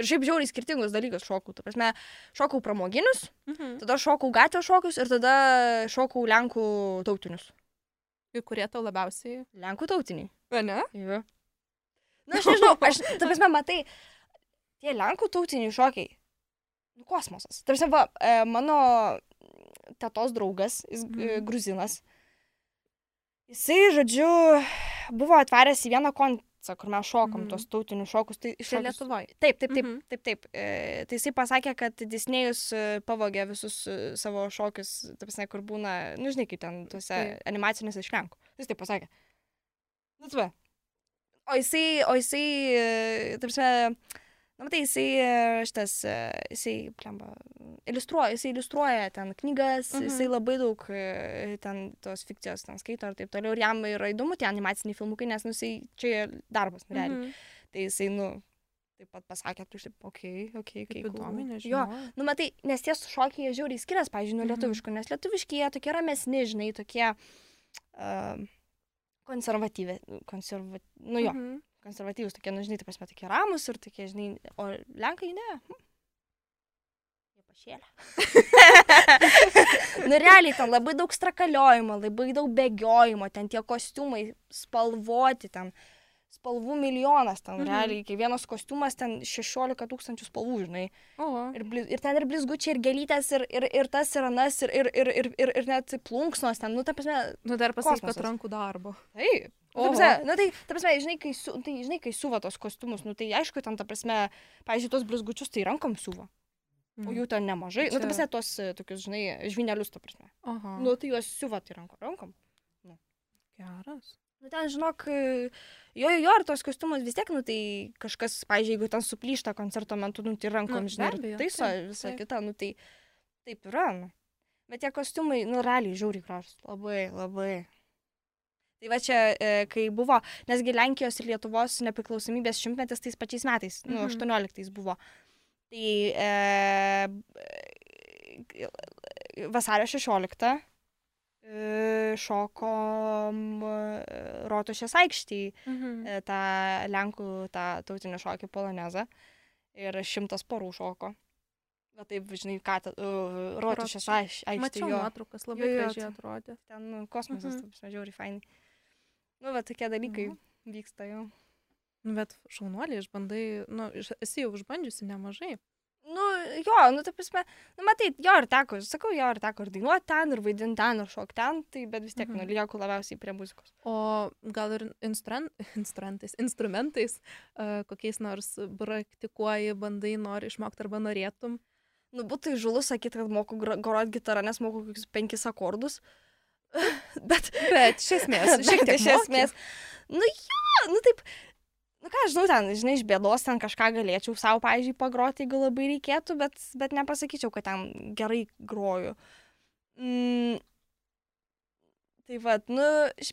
Ir šiaip žiauriai skirtingus dalykus šokau. Tu prasme, šokau pramoginius, mhm. tada šokau gatvės šokius ir tada šokau lenkų tautinius. Ir kurie tau labiausiai. Lenkų tautiniai. O ne? Jo. Na, aš (laughs) nežinau, aš, ta prasme, matai, tie lenkų tautiniai šokiai. Nu, kosmosas. Tarsi, va, e, mano tetos draugas, jis mhm. gruzinas. Jisai, žodžiu, buvo atvaręs į vieną koncą, kur mes šokom Mhm. mhm. tos tautinius šokus. Tai Čia šokius- Lietuvoje. Taip, taip, taip, Mhm. mhm. taip, taip. E, tai jisai pasakė, kad Disnėjus e, pavogė visus e, savo šokius, taip prasme, kur būna, nu, žinai, kaip ten tuose Taip. animacinėse iš Lenkų. Jis taip pasakė. Nu, tu. va. O jisai, o jisai, e, taip prasme, na, matai, jisai e, šitas, e, jisai, plemba, iliustruoja, jisai iliustruoja ten knygas, Mhm. jisai labai daug e, ten tos fikcijos ten skaito ir taip toliau. Ir jam yra įdomu tie animaciniai filmukai, nes, nu, jisai, čia darbas, nu, realiai. Mhm. Tai jisai, nu, taip pat pasakė, tu taip, okei, okei, okei. Kaip įdomu, Jo, nežinau. nu matai, nes tie šokiai jie žiauriai skiriasi, pavyzdžiui, nuo Mhm. lietuviškų, nes lietuviški jie tokie ramesni, žinai, tokie uh, konservatyvi, konserva, nu jo, Mhm. Konservatyvus, tokie, nu žinai, taip prasme, tokie ramus ir tokie, žinai, o lenkai ne. Hm. Jie pašėlė. (laughs) nu realiai, ten labai daug strakaliojimo, labai daug bėgiojimo, ten tie kostiumai spalvoti, ten spalvų milijonas, ten Mhm. realiai, kiekvienas kostiumas ten 16 tūkstančių spalvų, žinai. O, Ir, bliz, ir ten ir blizgučiai, ir gelytės, ir, ir, ir tas, ir anas, ir, ir, ir, ir, ir, net plunksnos ten, nu, ta prasme, nu dar pasakyk, kad rankų darbo. taip. Nu, ta prasme, nu, tai, ta prasme, žinai, kai, su, tai, žinai, kai suva tos kostiumus, nu, tai aišku, ten, ta prasme, pavyzdžiui, tos blizgučius tai rankom suva, o Mhm. jų ten nemažai. Nu, ta Čia- prasme, tos e, tokius, žinai, žvinelius, ta prasme. Aha. Nu, tai juos siuva tai rankom. rankom. Geras. Nu, ten, žinok, e, jo, jo, jo, ir tos kostiumus vis tiek, nu, tai kažkas, pavyzdžiui, jeigu ten suplyšta koncerto metu, nu, tai rankom, Nu, nu, žinai, taiso taip, visą kitą, nu, tai taip yra, nu. Bet tie kostiumai, nu, realiai žiauriai gražus. Labai, labai. Tai va čia, e, kai buvo, nesgi Lenkijos ir Lietuvos nepriklausomybės šimtmetis tais pačiais metais, nu, Mhm. 18 buvo. Tai e, e, vasario 16 e, šokom Rotušės aikštėje Mhm. tą Lenkų, tą tautinį šokį polonezą. Ir šimtas porų šoko. Bet taip, žinai, ką, uh, Rotušės Rotušė. aikštė. Mačiau jo. nuotraukas, labai Jo, jo, gražiai atrodė. Ten nu, kosmosas, Mhm. mhm. taip, žiauriai fainai. Nu, bet tokie dalykai Mhm. vyksta jau. Nu, bet šaunuoliai, išbandai, nu, esi jau išbandžiusi nemažai. Nu, jo, nu, taip prasme, nu, matai, jo ir teko, sakau, jo ir teko ir dainuoti ten, ir vaidinti ten, ir šokti ten, tai bet vis tiek, mhm. Nu, lieku labiausiai prie muzikos. O gal ir instrument, instrumentais, instrumentais, uh, kokiais nors praktikuoji, bandai, nori išmokti arba norėtum. Nu, būtų įžulus sakyti, kad moku groti gitarą, nes moku kokius penkis akordus. (laughs) bet, Bet iš esmės, (laughs) šiek tiek iš esmės, nu, jo, nu, taip, nu, ką, žinau, ten, žinai, iš bėdos ten kažką galėčiau savo, pavyzdžiui, pagroti, jeigu labai reikėtų, bet, bet nepasakyčiau, kad ten gerai groju. Mm, tai vad, nu,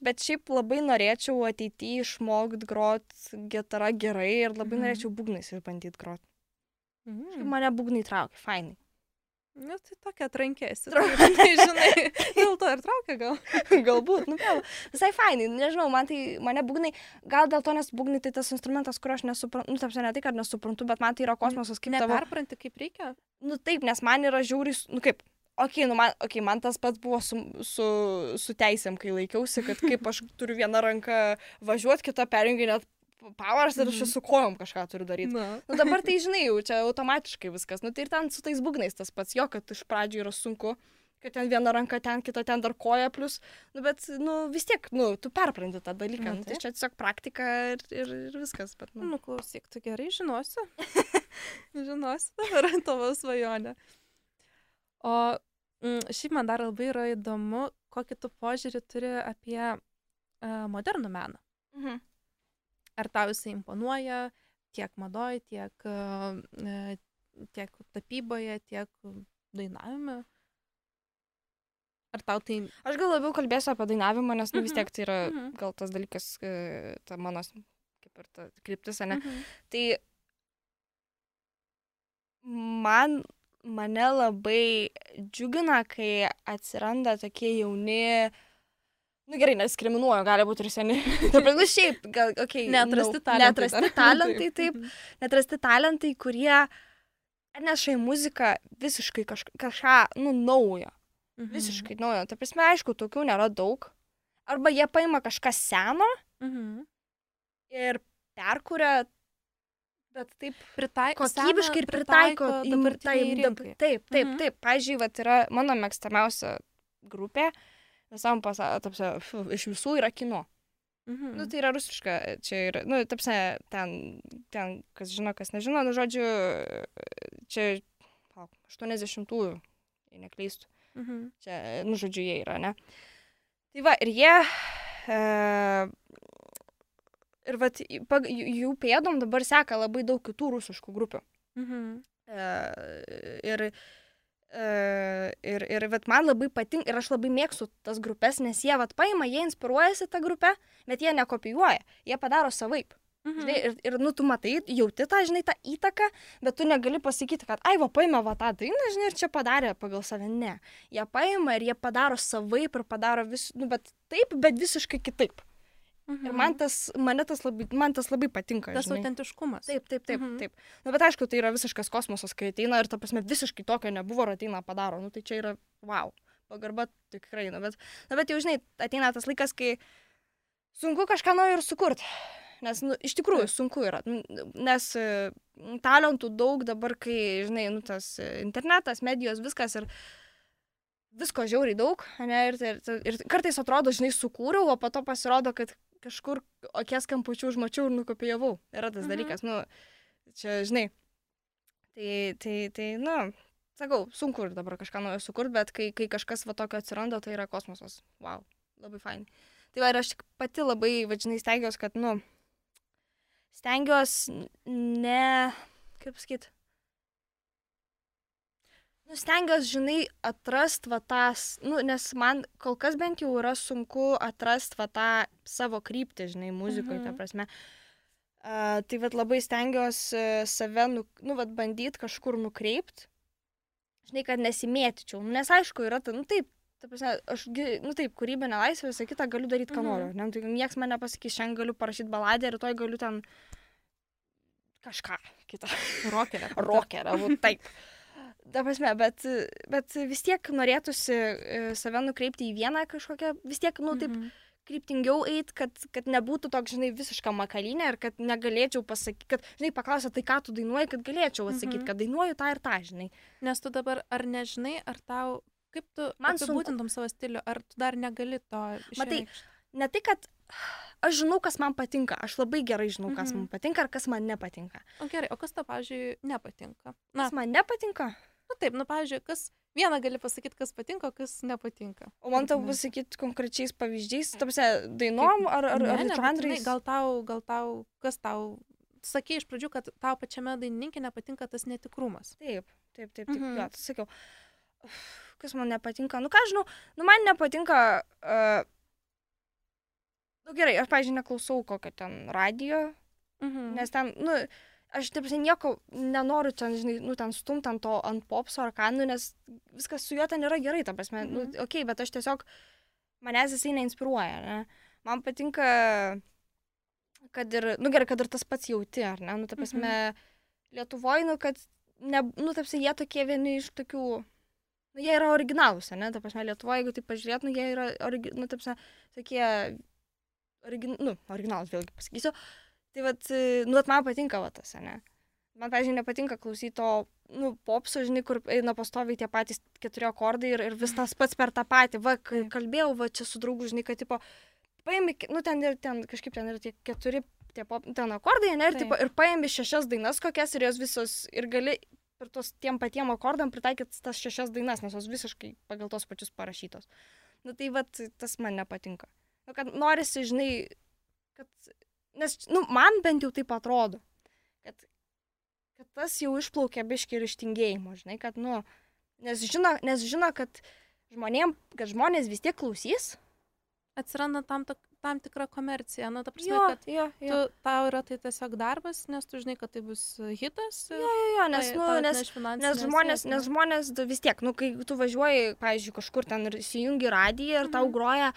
bet šiaip labai norėčiau ateityje išmokti grot gitarą gerai ir labai mhm. norėčiau būgnais išbandyti grot. Mm. Mane būgnai traukia, fainai. Nu, tai tokia atrankėsi. Tai, žinai, (laughs) dėl to ir traukia gal. (laughs) Galbūt, nu, vėl, visai fainai, nežinau, man tai, mane būgnai, gal dėl to, nes būgnai tai tas instrumentas, kurio aš nesuprantu, nu, tapsi ne tai, kad nesuprantu, bet man tai yra kosmosas kaip tavo. Neperpranti, kaip reikia. Nu, taip, nes man yra žiauriai, s- nu, kaip, okei, okay, nu, man, okay, man tas pats buvo su, su, su teisėm, kai laikiausi, kad kaip aš turiu vieną ranką važiuoti, kitą perjunginėt powers ir aš Mhm. su kojom kažką turiu daryti. Na. Nu, dabar tai, žinai, jau čia automatiškai viskas. Nu, tai ir ten su tais būgnais tas pats, jo, kad iš pradžių yra sunku, kad ten viena ranka ten, kita ten dar koja plus, nu, bet, nu, vis tiek, nu, tu perpranti tą dalyką, Na, nu, tai taip. čia tiesiog praktika ir, ir, ir viskas, bet, nu. Nu, klausyk, tu gerai žinosi. (laughs) žinosi dabar (laughs) tavo svajonę. O mm, šiaip man dar labai yra įdomu, kokį tu požiūrį turi apie uh, modernų meną. Mhm. Ar tau jisai imponuoja tiek madoj, tiek, uh, tiek tapyboje, tiek dainavime? Ar tau tai... Aš gal labiau kalbėsiu apie dainavimą, nes, nu, vis Mhm, tiek tai yra mhm. gal tas dalykas, e, ta mano, kaip ir ta kryptis, ne? Mhm. Tai man, mane labai džiugina, kai atsiranda tokie jauni, nu gerai, neskriminuoju, gali būti ir seni. (laughs) Taip, nu šiaip, gal, okei. Okay, (laughs) Neatrasti talentai. Neatrasti talentai, (laughs) taip. Neatrasti talentai, kurie atneša į muziką visiškai kažką, kažką nu, naujo. Mhm. Visiškai naujo. Ta prasme, aišku, tokių nėra daug. Arba jie paima kažką seno Mhm. ir perkuria, bet taip Pritaiko, kokybiškai ir pritaiko į dabartiniai tai- dab- rinkai. Taip, taip, Mhm. taip. Pavyzdžiui, vat yra mano mėgstamiausia grupė visam pasauliu, iš visų yra kino. Mhm. Nu, tai yra rusiška, čia yra, nu, tapsi, ten, ten, kas žino, kas nežino, nu, žodžiu, čia, palauk, 80-ųjų, jei neklystu. Mhm. Čia, nu, žodžiu, jie yra, ne? Tai va, ir jie, e, ir va, jų pėdom dabar seka labai daug kitų rusiškų grupių. Mhm. E, ir, e, ir, ir vat, man labai patinka, ir aš labai mėgstu tas grupės, nes jie vat paima, jie inspiruojasi tą grupę, bet jie nekopijuoja, jie padaro savaip. Mhm. Žinai, ir, ir, nu, tu matai, jauti tą, žinai, tą įtaką, bet tu negali pasakyti, kad, ai, va, paima va tą dainą, žinai, ir čia padarė pagal save. Ne. Jie paima ir jie padaro savaip ir padaro vis, nu, bet taip, bet visiškai kitaip. Mhm. Ir man tas, mane tas labai, man tas labai patinka. tas žinai. autentiškumas. Taip, taip, taip, Mhm. taip. Na, bet aišku, tai yra visiškas kosmosas, kai ateina ir, ta prasme, visiškai tokio nebuvo ir ateina padaro. Nu, tai čia yra, wow, pagarba tikrai. Na, bet, na, bet jau, žinai, ateina tas laikas, kai sunku kažką naujo ir sukurti. Nes, nu, iš tikrųjų, sunku yra. Nes e, talentų daug dabar, kai, žinai, nu, tas e, internetas, medijos, viskas ir visko žiauriai daug, ne, ir, ir, ir kartais atrodo, žinai, sukūriau, o po to pasirodo, kad kažkur okies kampučių užmačiau ir nukopijavau. Yra tas Mhm. dalykas, nu, čia, žinai. Tai, tai, tai, nu, sakau, sunku ir dabar kažką naujo sukurti, bet kai, kai kažkas va tokio atsiranda, tai yra kosmosas. Wow, labai fain. Tai va, ir aš tik pati labai, vadžinai, stengiuosi, kad, nu, stengiuosi ne, kaip sakyt, nu, stengiuosi, žinai, atrast va tas, nu, nes man kol kas bent jau yra sunku atrast va tą savo kryptį, žinai, muzikoje, mhm. ta Mhm. prasme. Uh, tai vad labai stengiuosi uh, save, nu, nu vad bandyti kažkur nukreipti, žinai, kad nesimėtyčiau. Nu, Nes aišku, yra, ta, nu taip, ta prasme, aš, nu taip, kūrybinė laisvė, visą kitą galiu daryti, ką Mhm. noriu. Ne, Nu, tai niekas man nepasakys, šiandien galiu parašyti baladę, rytoj galiu ten kažką kitą. Rokerė. (laughs) Rokerą, nu, taip. Ta prasme, bet, bet vis tiek norėtųsi e, save nukreipti į vieną kažkokią, vis tiek, nu, taip, Mhm. kryptingiau eit, kad, kad nebūtų toks, žinai, visiška makalinė ir kad negalėčiau pasakyti, kad, žinai, paklausė, tai ką tu dainuoji, kad galėčiau atsakyti, Mhm. kad dainuoju tą ir tą, žinai. Nes tu dabar ar nežinai, ar tau, kaip tu Man sunku. apibūdintum savo stilių, ar tu dar negali to Matai, išreikšti? Ne tai, kad aš žinau, kas man patinka, aš labai gerai žinau, kas Mhm. man patinka ir kas man nepatinka. O gerai, o kas tau, pavyzdžiui, nepatinka? Na, Kas man nepatinka, taip, nu, pavyzdžiui, kas vieną gali pasakyti, kas patinka, kas nepatinka. o man tau pasakyti konkrečiais pavyzdžiais, tamsia, dainom ar, ar, Ne, ar nebūtinai, žanrais. Gal tau, gal tau, kas tau, sakė iš pradžių, kad tau pačiame dainininkė nepatinka tas netikrumas. Taip, taip, taip, taip, Mhm. jo, tai sakiau. Uf, Kas man nepatinka? Nu ką žinau, nu man nepatinka. Uh, nu gerai, aš, pažiūrėjau, neklausau kokio ten radio, Mhm. nes ten, nu, aš taip žinai, nieko nenoriu ten, žinai, nu ten stumt ant to, ant popso ar ką, nu, nes viskas su juo ten yra gerai, ta prasme, mhm. nu, Mhm. okei, okay, bet aš tiesiog, manęs jisai neinspiruoja, ne? Man patinka, kad ir, nu gerai, kad ir tas pats jauti, ar ne, nu, ta prasme, mhm. Lietuvoje, nu, kad, ne, nu, taip, jie tokie vieni iš tokių, nu, jie yra originalūs, ne, ta prasme, Lietuvoje, jeigu tai pažiūrėt, nu, jie yra, origi, nu, taip, prasme, tokie, origin, nu, originalūs, vėlgi pasakysiu, tai, vat, nu, vat man patinka, va, tas, ne. Man, pažiūrėjau, nepatinka klausyti to, nu, popso, žinai, kur eina pastoviai tie patys keturi akordai ir, ir vis tas pats per tą patį. Va, kalbėjau, va, čia su draugu, žinai, kad, tipo, paimi, nu, ten ir ten, kažkaip ten yra tie keturi, tie pop, ten akordai, ne, ir, tipo, ir paimi šešias dainas kokias ir jos visos, ir gali per tos tiem patiem akordam pritaikyti tas šešias dainas, nes jos visiškai pagal tos pačius parašytos. Nu, tai, va, tas man nepatinka. Nu, kad norisi, žinai, kad, nes, nu, man bent jau taip atrodo, kad kad tas jau išplaukia biški ir iš tingėjimo, žinai, kad, nu, nes žino, nes žino kad, žmonėm, kad žmonės vis tiek klausys. Atsiranda tam, tak, tam tikra komercija. Na, ta prasme, Jo, kad jo, tu, jo. tau yra tai tiesiog darbas, nes tu žinai, kad tai bus hitas. Jo, jo, jo, nes, tai nu, tau nes, nes žmonės, nes žmonės vis tiek, nu, kai tu važiuoji, pavyzdžiui, kažkur ten ir įsijungi radiją ir tau Mhm. groja,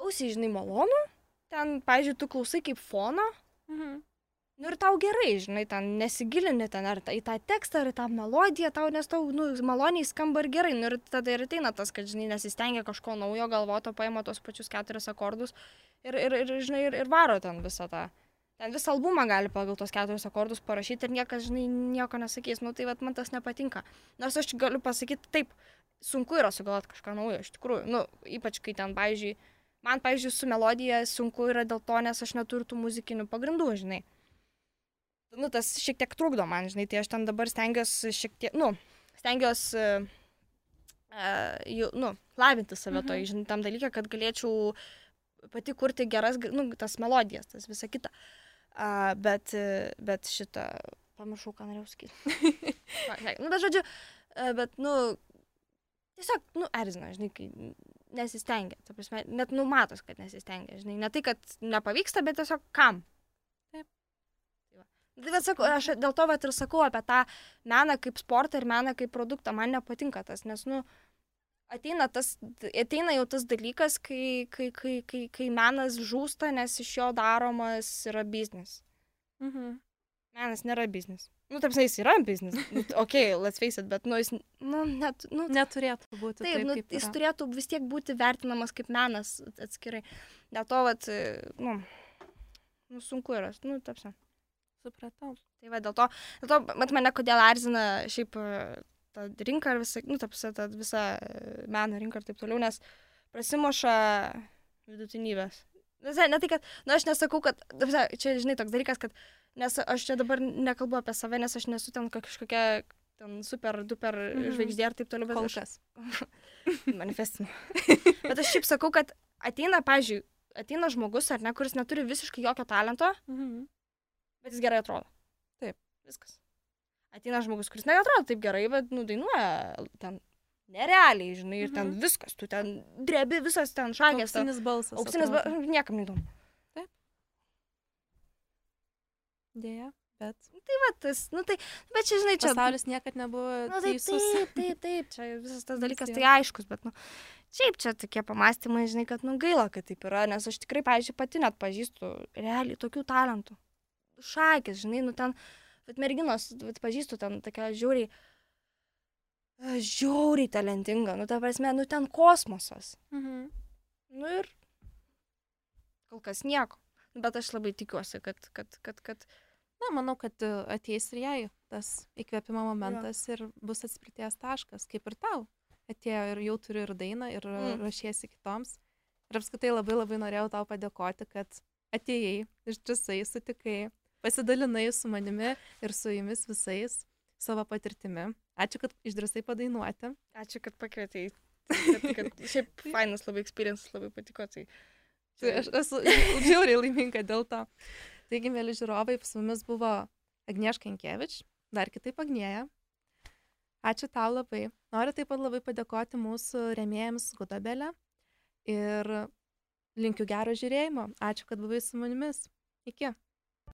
ausiai, žinai, malonu, ten, pavyzdžiui, tu klausai kaip fono, Mhm. nu ir tau gerai, žinai, ten nesigilini ten ar į tą tekstą, ar į tą melodiją, tau, nes tau, nu, maloniai skamba ir gerai, nu ir tada ir ateina tas, kad, žinai, nesistengia kažko naujo galvoto, paima tos pačius keturis akordus ir, ir, ir žinai, ir, ir varo ten visą tą. Ten visą albumą gali pagal tos keturis akordus parašyti ir niekas, žinai, nieko nesakys. Nu, tai vat, man tas nepatinka. Nors aš galiu pasakyti, taip, sunku yra sugalvoti kažką naujo, iš tikrųjų. Nu, ypač kai ten, pavyzdžiui, man, pavyzdžiui, su melodija sunku yra dėl to, nes aš neturiu tų muzikinių pagrindų, žinai. Nu, tas šiek tiek trukdo man, žinai, tai aš ten dabar stengiuosi šiek tiek, nu, stengiuosi, uh, jau, nu, lavinti save Mhm. to, žinai, tam dalykė, kad galėčiau pati kurti geras, nu, tas melodijas, tas visa kita. Uh, bet, e, bet šitą, pamiršau, ką norėjau sakyti. (laughs) Nu, bet žodžiu, e, bet, nu, tiesiog, nu, erzina, žinai, kai nesistengia. Ta prasme, net numatos, kad nesistengia, žinai. Ne tai, kad nepavyksta, bet tiesiog kam. Taip. Tai va. Tai bet sakau, aš dėl to vat ir sakau apie tą meną kaip sportą ir meną kaip produktą. Man nepatinka tas, nes, nu, ateina, tas, ateina jau tas dalykas, kai, kai, kai, kai, kai menas žūsta, nes iš jo daromas yra biznis. Mhm. Menas nėra biznis. Nu, taip, jis yra biznis. Nu, ok, let's face it, bet, nu, jis, nu, net, nu, Neturėtų būti Taip, taip, nu, jis yra. turėtų vis tiek būti vertinamas kaip menas atskirai. Dėl to, vat, nu, nu sunku yra, nu, tapsa. Supratau. Tai va, dėl to, dėl to, mat mane kodėl erzina šiaip e, ta rinka ir visa, nu, tapsa, ta visa e, meno rinka ir taip toliau, nes prasimuša vidutinybės. Ne, ne tai, kad, na, aš nesakau, kad, tapsa, čia, žinai, toks dalykas, kad, nes aš čia dabar nekalbu apie save, nes aš nesu ten kažkokia ten super, duper Mhm. mhm. žvaigždė ir taip toliau, bet Kol kas. (laughs) manifestinu. Bet aš šiaip sakau, kad ateina, pažiūrėjau, ateina žmogus, ar ne, kuris neturi visiškai jokio talento, Mhm. bet jis gerai atrodo. Taip. Viskas. Ateina žmogus, kuris neatrodo taip gerai, bet nudainuoja ten nerealiai, žinai, ir ten Mhm. viskas, tu ten drebi visas ten šakės. Auksinis balsas. Auksinis, bet niekam neįdomu. Dėja, bet Tai va, tas, nu tai, bet čia, žinai, čia... pasaulis niekad nebuvo Nu, tai teisus. taip, taip, (laughs) taip, čia visas tas dalykas tai aiškus, bet, nu, šiaip čia tokie pamastymai, žinai, kad, nu, gaila, kad taip yra, nes aš tikrai, pavyzdžiui, pati net pažįstu realiai tokių talentų. Šakės, žinai, nu, ten, bet merginos, bet pažįstu ten tokia e, žiauriai talentinga, nu, ta prasme, nu, ten kosmosas. Mhm. Nu ir kol kas nieko. Bet aš labai tikiuosi, kad, kad, kad, kad, Na, manau, kad e, ateis ir jai tas įkvėpimo momentas ir bus atspirties taškas, kaip ir tau. Atėjo ir jau turiu ir dainą, ir mm. ruošiesi kitoms. Ir apskritai labai labai norėjau tau padėkoti, kad atėjai, išdrįsai, sutikai, pasidalinai su manimi ir su jumis visais savo patirtimi. Ačiū, kad išdrįsai padainuoti. ačiū, kad pakvietei. Kad, kad šiaip (laughs) fainas labai experience, labai patiko. Tai, Tai aš esu žiauriai laiminga dėl to. Taigi, mėly žiūrovai, su mumis buvo Agnieška Inkevič, dar kitaip Agnėja. Ačiū tau labai. Noriu taip pat labai padėkoti mūsų remėjams Gudabelė ir linkiu gero žiūrėjimo. Ačiū, kad buvai su manimis. Iki.